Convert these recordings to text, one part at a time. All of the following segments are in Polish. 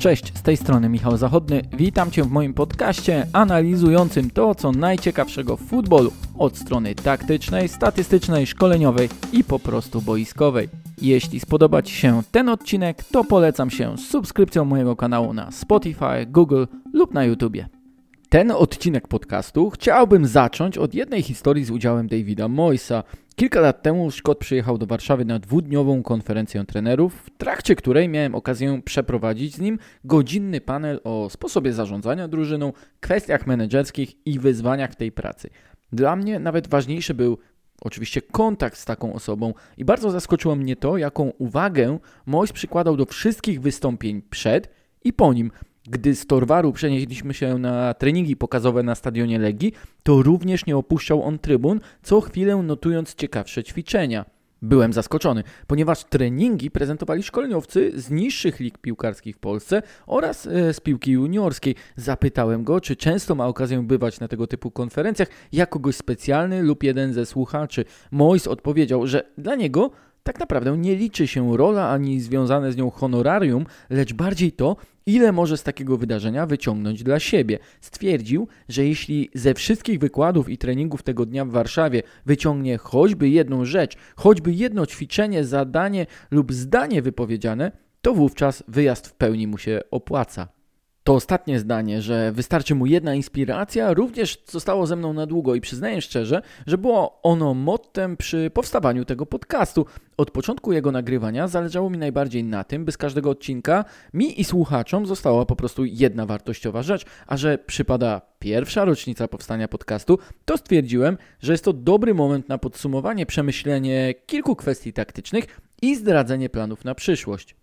Cześć, z tej strony Michał Zachodny. Witam Cię w moim podcaście analizującym to, co najciekawszego w futbolu od strony taktycznej, statystycznej, szkoleniowej i po prostu boiskowej. Jeśli spodoba Ci się ten odcinek, to polecam się subskrypcją mojego kanału na Spotify, Google lub na YouTubie. Ten odcinek podcastu chciałbym zacząć od jednej historii z udziałem Davida Moysa. Kilka lat temu Scott przyjechał do Warszawy na dwudniową konferencję trenerów, w trakcie której miałem okazję przeprowadzić z nim godzinny panel o sposobie zarządzania drużyną, kwestiach menedżerskich i wyzwaniach w tej pracy. Dla mnie nawet ważniejszy był oczywiście kontakt z taką osobą i bardzo zaskoczyło mnie to, jaką uwagę Mois przykładał do wszystkich wystąpień przed i po nim. Gdy z Torwaru przenieśliśmy się na treningi pokazowe na stadionie Legii, to również nie opuszczał on trybun, co chwilę notując ciekawsze ćwiczenia. Byłem zaskoczony, ponieważ treningi prezentowali szkoleniowcy z niższych lig piłkarskich w Polsce oraz e, z piłki juniorskiej. Zapytałem go, czy często ma okazję bywać na tego typu konferencjach jako gość specjalny lub jeden ze słuchaczy. Mois odpowiedział, że dla niego tak naprawdę nie liczy się rola ani związane z nią honorarium, lecz bardziej to, ile może z takiego wydarzenia wyciągnąć dla siebie. Stwierdził, że jeśli ze wszystkich wykładów i treningów tego dnia w Warszawie wyciągnie choćby jedną rzecz, choćby jedno ćwiczenie, zadanie lub zdanie wypowiedziane, to wówczas wyjazd w pełni mu się opłaca. To ostatnie zdanie, że wystarczy mu jedna inspiracja, również zostało ze mną na długo i przyznaję szczerze, że było ono mottem przy powstawaniu tego podcastu. Od początku jego nagrywania zależało mi najbardziej na tym, by z każdego odcinka mi i słuchaczom została po prostu jedna wartościowa rzecz, a że przypada pierwsza rocznica powstania podcastu, to stwierdziłem, że jest to dobry moment na podsumowanie, przemyślenie kilku kwestii taktycznych i zdradzenie planów na przyszłość.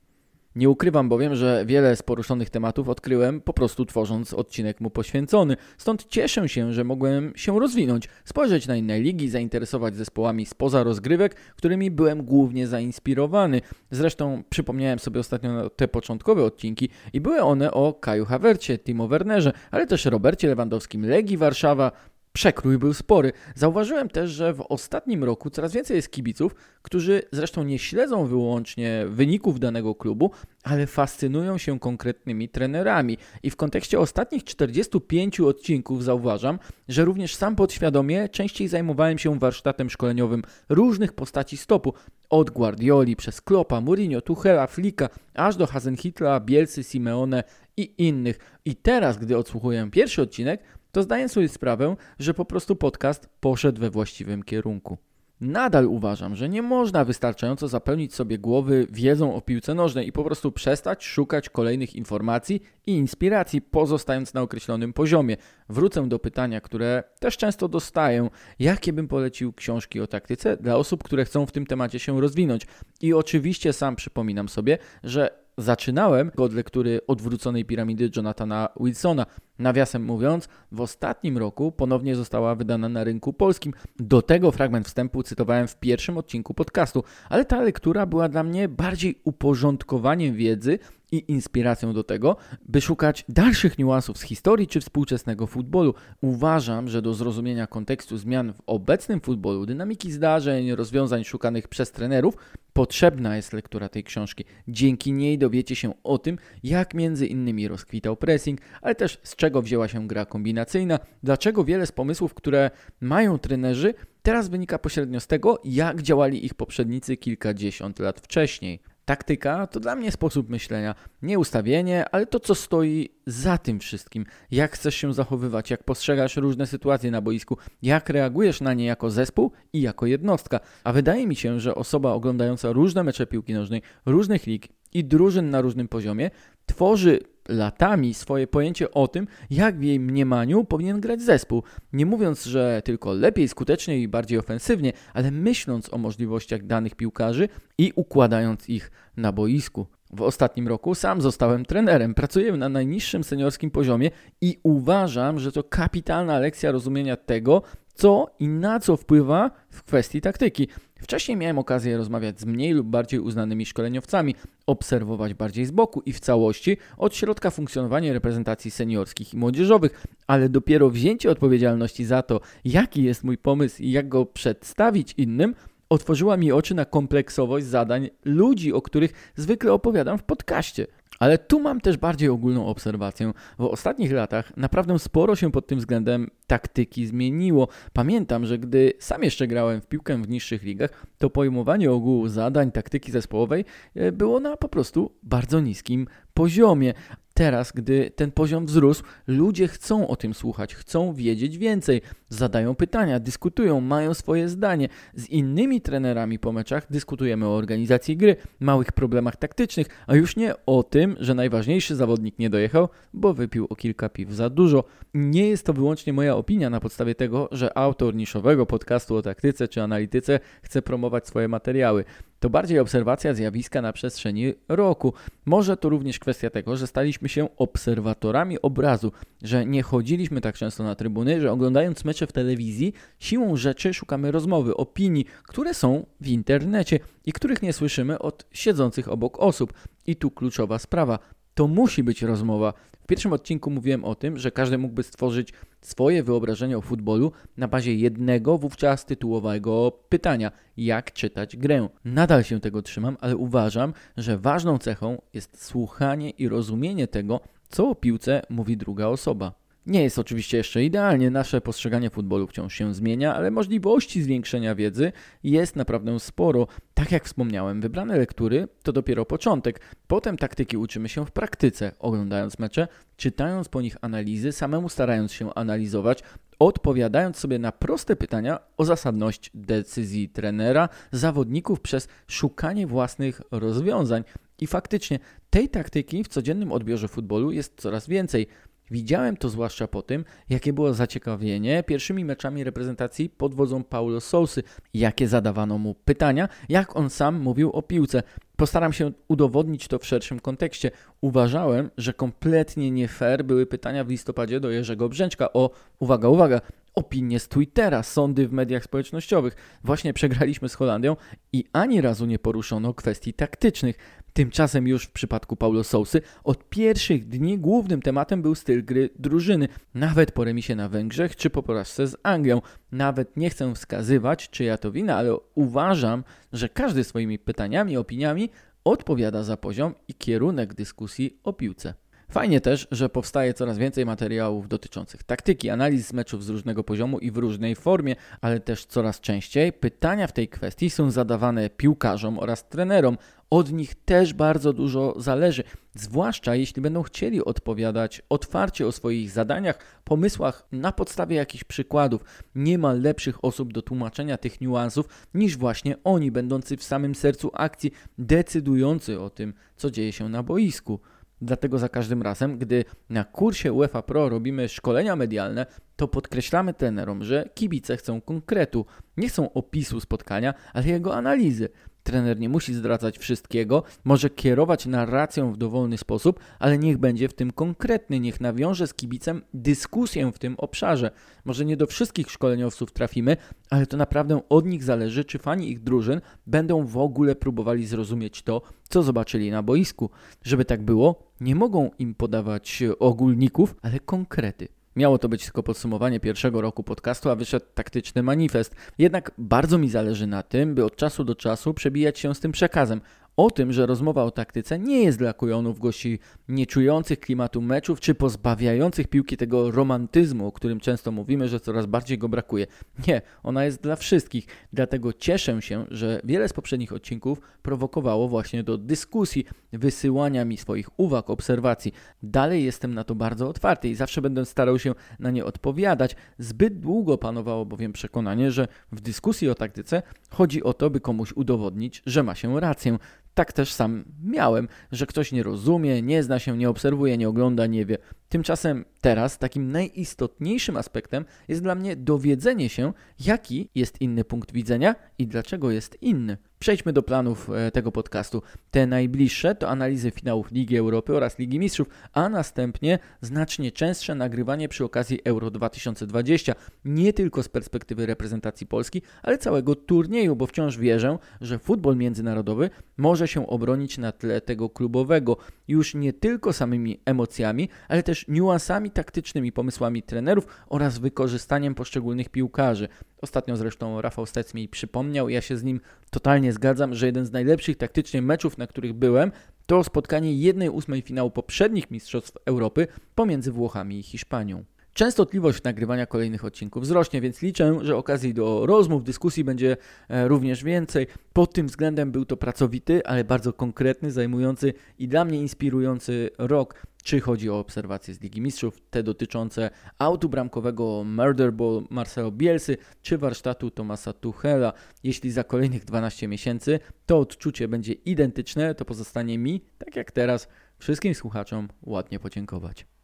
Nie ukrywam bowiem, że wiele z poruszonych tematów odkryłem po prostu tworząc odcinek mu poświęcony. Stąd cieszę się, że mogłem się rozwinąć, spojrzeć na inne ligi, zainteresować zespołami spoza rozgrywek, którymi byłem głównie zainspirowany. Zresztą przypomniałem sobie ostatnio te początkowe odcinki i były one o Kaju Hawercie, Timo Wernerze, ale też Robercie Lewandowskim, Legii Warszawa, Przekrój był spory. Zauważyłem też, że w ostatnim roku coraz więcej jest kibiców, którzy zresztą nie śledzą wyłącznie wyników danego klubu, ale fascynują się konkretnymi trenerami. I w kontekście ostatnich 45 odcinków zauważam, że również sam podświadomie częściej zajmowałem się warsztatem szkoleniowym różnych postaci stopu. Od Guardioli przez Klopa, Mourinho, Tuchela, Flika, aż do Hasenhitla, Bielcy, Simeone i innych. I teraz, gdy odsłuchuję pierwszy odcinek, to zdaję sobie sprawę, że po prostu podcast poszedł we właściwym kierunku. Nadal uważam, że nie można wystarczająco zapełnić sobie głowy wiedzą o piłce nożnej i po prostu przestać szukać kolejnych informacji i inspiracji, pozostając na określonym poziomie. Wrócę do pytania, które też często dostaję: jakie bym polecił książki o taktyce dla osób, które chcą w tym temacie się rozwinąć? I oczywiście sam przypominam sobie, że Zaczynałem od lektury odwróconej piramidy Jonathana Wilsona. Nawiasem mówiąc, w ostatnim roku ponownie została wydana na rynku polskim. Do tego fragment wstępu cytowałem w pierwszym odcinku podcastu, ale ta lektura była dla mnie bardziej uporządkowaniem wiedzy i inspiracją do tego, by szukać dalszych niuansów z historii czy współczesnego futbolu. Uważam, że do zrozumienia kontekstu zmian w obecnym futbolu, dynamiki zdarzeń, rozwiązań szukanych przez trenerów, potrzebna jest lektura tej książki. Dzięki niej dowiecie się o tym, jak między innymi rozkwitał pressing, ale też z czego wzięła się gra kombinacyjna, dlaczego wiele z pomysłów, które mają trenerzy, teraz wynika pośrednio z tego, jak działali ich poprzednicy kilkadziesiąt lat wcześniej. Taktyka to dla mnie sposób myślenia, nie ustawienie, ale to, co stoi za tym wszystkim. Jak chcesz się zachowywać, jak postrzegasz różne sytuacje na boisku, jak reagujesz na nie jako zespół i jako jednostka. A wydaje mi się, że osoba oglądająca różne mecze piłki nożnej, różnych lig i drużyn na różnym poziomie, tworzy latami swoje pojęcie o tym, jak w jej mniemaniu powinien grać zespół. Nie mówiąc, że tylko lepiej, skuteczniej i bardziej ofensywnie, ale myśląc o możliwościach danych piłkarzy i układając ich na boisku. W ostatnim roku sam zostałem trenerem, pracuję na najniższym seniorskim poziomie i uważam, że to kapitalna lekcja rozumienia tego, co i na co wpływa w kwestii taktyki. Wcześniej miałem okazję rozmawiać z mniej lub bardziej uznanymi szkoleniowcami, obserwować bardziej z boku i w całości od środka funkcjonowania reprezentacji seniorskich i młodzieżowych, ale dopiero wzięcie odpowiedzialności za to, jaki jest mój pomysł i jak go przedstawić innym, otworzyła mi oczy na kompleksowość zadań ludzi, o których zwykle opowiadam w podcaście. Ale tu mam też bardziej ogólną obserwację. W ostatnich latach naprawdę sporo się pod tym względem taktyki zmieniło. Pamiętam, że gdy sam jeszcze grałem w piłkę w niższych ligach, to pojmowanie ogółu zadań taktyki zespołowej e, było na po prostu bardzo niskim poziomie. Teraz, gdy ten poziom wzrósł, ludzie chcą o tym słuchać, chcą wiedzieć więcej, zadają pytania, dyskutują, mają swoje zdanie. Z innymi trenerami po meczach dyskutujemy o organizacji gry, małych problemach taktycznych, a już nie o tym, że najważniejszy zawodnik nie dojechał, bo wypił o kilka piw za dużo. Nie jest to wyłącznie moja opinia na podstawie tego, że autor niszowego podcastu o taktyce czy analityce chce promować swoje materiały. To bardziej obserwacja zjawiska na przestrzeni roku. Może to również kwestia tego, że staliśmy się obserwatorami obrazu, że nie chodziliśmy tak często na trybuny, że oglądając mecze w telewizji, siłą rzeczy szukamy rozmowy, opinii, które są w internecie i których nie słyszymy od siedzących obok osób. I tu kluczowa sprawa. To musi być rozmowa. W pierwszym odcinku mówiłem o tym, że każdy mógłby stworzyć swoje wyobrażenie o futbolu na bazie jednego wówczas tytułowego pytania: jak czytać grę. Nadal się tego trzymam, ale uważam, że ważną cechą jest słuchanie i rozumienie tego, co o piłce mówi druga osoba. Nie jest oczywiście jeszcze idealnie, nasze postrzeganie futbolu wciąż się zmienia, ale możliwości zwiększenia wiedzy jest naprawdę sporo. Tak jak wspomniałem, wybrane lektury to dopiero początek. Potem taktyki uczymy się w praktyce, oglądając mecze, czytając po nich analizy, samemu starając się analizować, odpowiadając sobie na proste pytania o zasadność decyzji trenera, zawodników przez szukanie własnych rozwiązań. I faktycznie tej taktyki w codziennym odbiorze futbolu jest coraz więcej. Widziałem to zwłaszcza po tym, jakie było zaciekawienie pierwszymi meczami reprezentacji pod wodzą Paulo Sousy, jakie zadawano mu pytania, jak on sam mówił o piłce. Postaram się udowodnić to w szerszym kontekście. Uważałem, że kompletnie nie fair były pytania w listopadzie do Jerzego Brzęczka o, uwaga, uwaga, opinie z Twittera, sądy w mediach społecznościowych. Właśnie przegraliśmy z Holandią i ani razu nie poruszono kwestii taktycznych. Tymczasem już w przypadku Paulo Sousy od pierwszych dni głównym tematem był styl gry drużyny, nawet po remisie na Węgrzech czy po porażce z Anglią. Nawet nie chcę wskazywać, czyja to wina, ale uważam, że każdy swoimi pytaniami, opiniami odpowiada za poziom i kierunek dyskusji o piłce. Fajnie też, że powstaje coraz więcej materiałów dotyczących taktyki, analiz meczów z różnego poziomu i w różnej formie, ale też coraz częściej pytania w tej kwestii są zadawane piłkarzom oraz trenerom. Od nich też bardzo dużo zależy, zwłaszcza jeśli będą chcieli odpowiadać otwarcie o swoich zadaniach, pomysłach na podstawie jakichś przykładów. Nie ma lepszych osób do tłumaczenia tych niuansów niż właśnie oni, będący w samym sercu akcji, decydujący o tym, co dzieje się na boisku. Dlatego za każdym razem, gdy na kursie UEFA Pro robimy szkolenia medialne, to podkreślamy trenerom, że kibice chcą konkretu, nie chcą opisu spotkania, ale jego analizy. Trener nie musi zdradzać wszystkiego, może kierować narracją w dowolny sposób, ale niech będzie w tym konkretny, niech nawiąże z kibicem dyskusję w tym obszarze. Może nie do wszystkich szkoleniowców trafimy, ale to naprawdę od nich zależy, czy fani ich drużyn będą w ogóle próbowali zrozumieć to, co zobaczyli na boisku. Żeby tak było, nie mogą im podawać ogólników, ale konkrety. Miało to być tylko podsumowanie pierwszego roku podcastu, a wyszedł taktyczny manifest. Jednak bardzo mi zależy na tym, by od czasu do czasu przebijać się z tym przekazem o tym, że rozmowa o taktyce nie jest dla kujonów gości nieczujących klimatu meczów, czy pozbawiających piłki tego romantyzmu, o którym często mówimy, że coraz bardziej go brakuje. Nie, ona jest dla wszystkich. Dlatego cieszę się, że wiele z poprzednich odcinków prowokowało właśnie do dyskusji, wysyłania mi swoich uwag, obserwacji. Dalej jestem na to bardzo otwarty i zawsze będę starał się na nie odpowiadać. Zbyt długo panowało bowiem przekonanie, że w dyskusji o taktyce chodzi o to, by komuś udowodnić, że ma się rację tak też sam miałem, że ktoś nie rozumie, nie zna się, nie obserwuje, nie ogląda, nie wie. Tymczasem teraz takim najistotniejszym aspektem jest dla mnie dowiedzenie się, jaki jest inny punkt widzenia i dlaczego jest inny. Przejdźmy do planów e, tego podcastu. Te najbliższe to analizy finałów Ligi Europy oraz Ligi Mistrzów, a następnie znacznie częstsze nagrywanie przy okazji Euro 2020. Nie tylko z perspektywy reprezentacji Polski, ale całego turnieju, bo wciąż wierzę, że futbol międzynarodowy może się obronić na tle tego klubowego już nie tylko samymi emocjami, ale też niuansami taktycznymi, pomysłami trenerów oraz wykorzystaniem poszczególnych piłkarzy. Ostatnio zresztą Rafał Stec mi przypomniał, ja się z nim totalnie zgadzam, że jeden z najlepszych taktycznie meczów, na których byłem, to spotkanie jednej ósmej finału poprzednich Mistrzostw Europy pomiędzy Włochami i Hiszpanią. Częstotliwość nagrywania kolejnych odcinków wzrośnie, więc liczę, że okazji do rozmów, dyskusji będzie e, również więcej. Pod tym względem był to pracowity, ale bardzo konkretny, zajmujący i dla mnie inspirujący rok. Czy chodzi o obserwacje z Ligi Mistrzów, te dotyczące autu bramkowego Murder Ball Marcelo Bielsy, czy warsztatu Tomasa Tuchela. Jeśli za kolejnych 12 miesięcy to odczucie będzie identyczne, to pozostanie mi, tak jak teraz, wszystkim słuchaczom ładnie podziękować.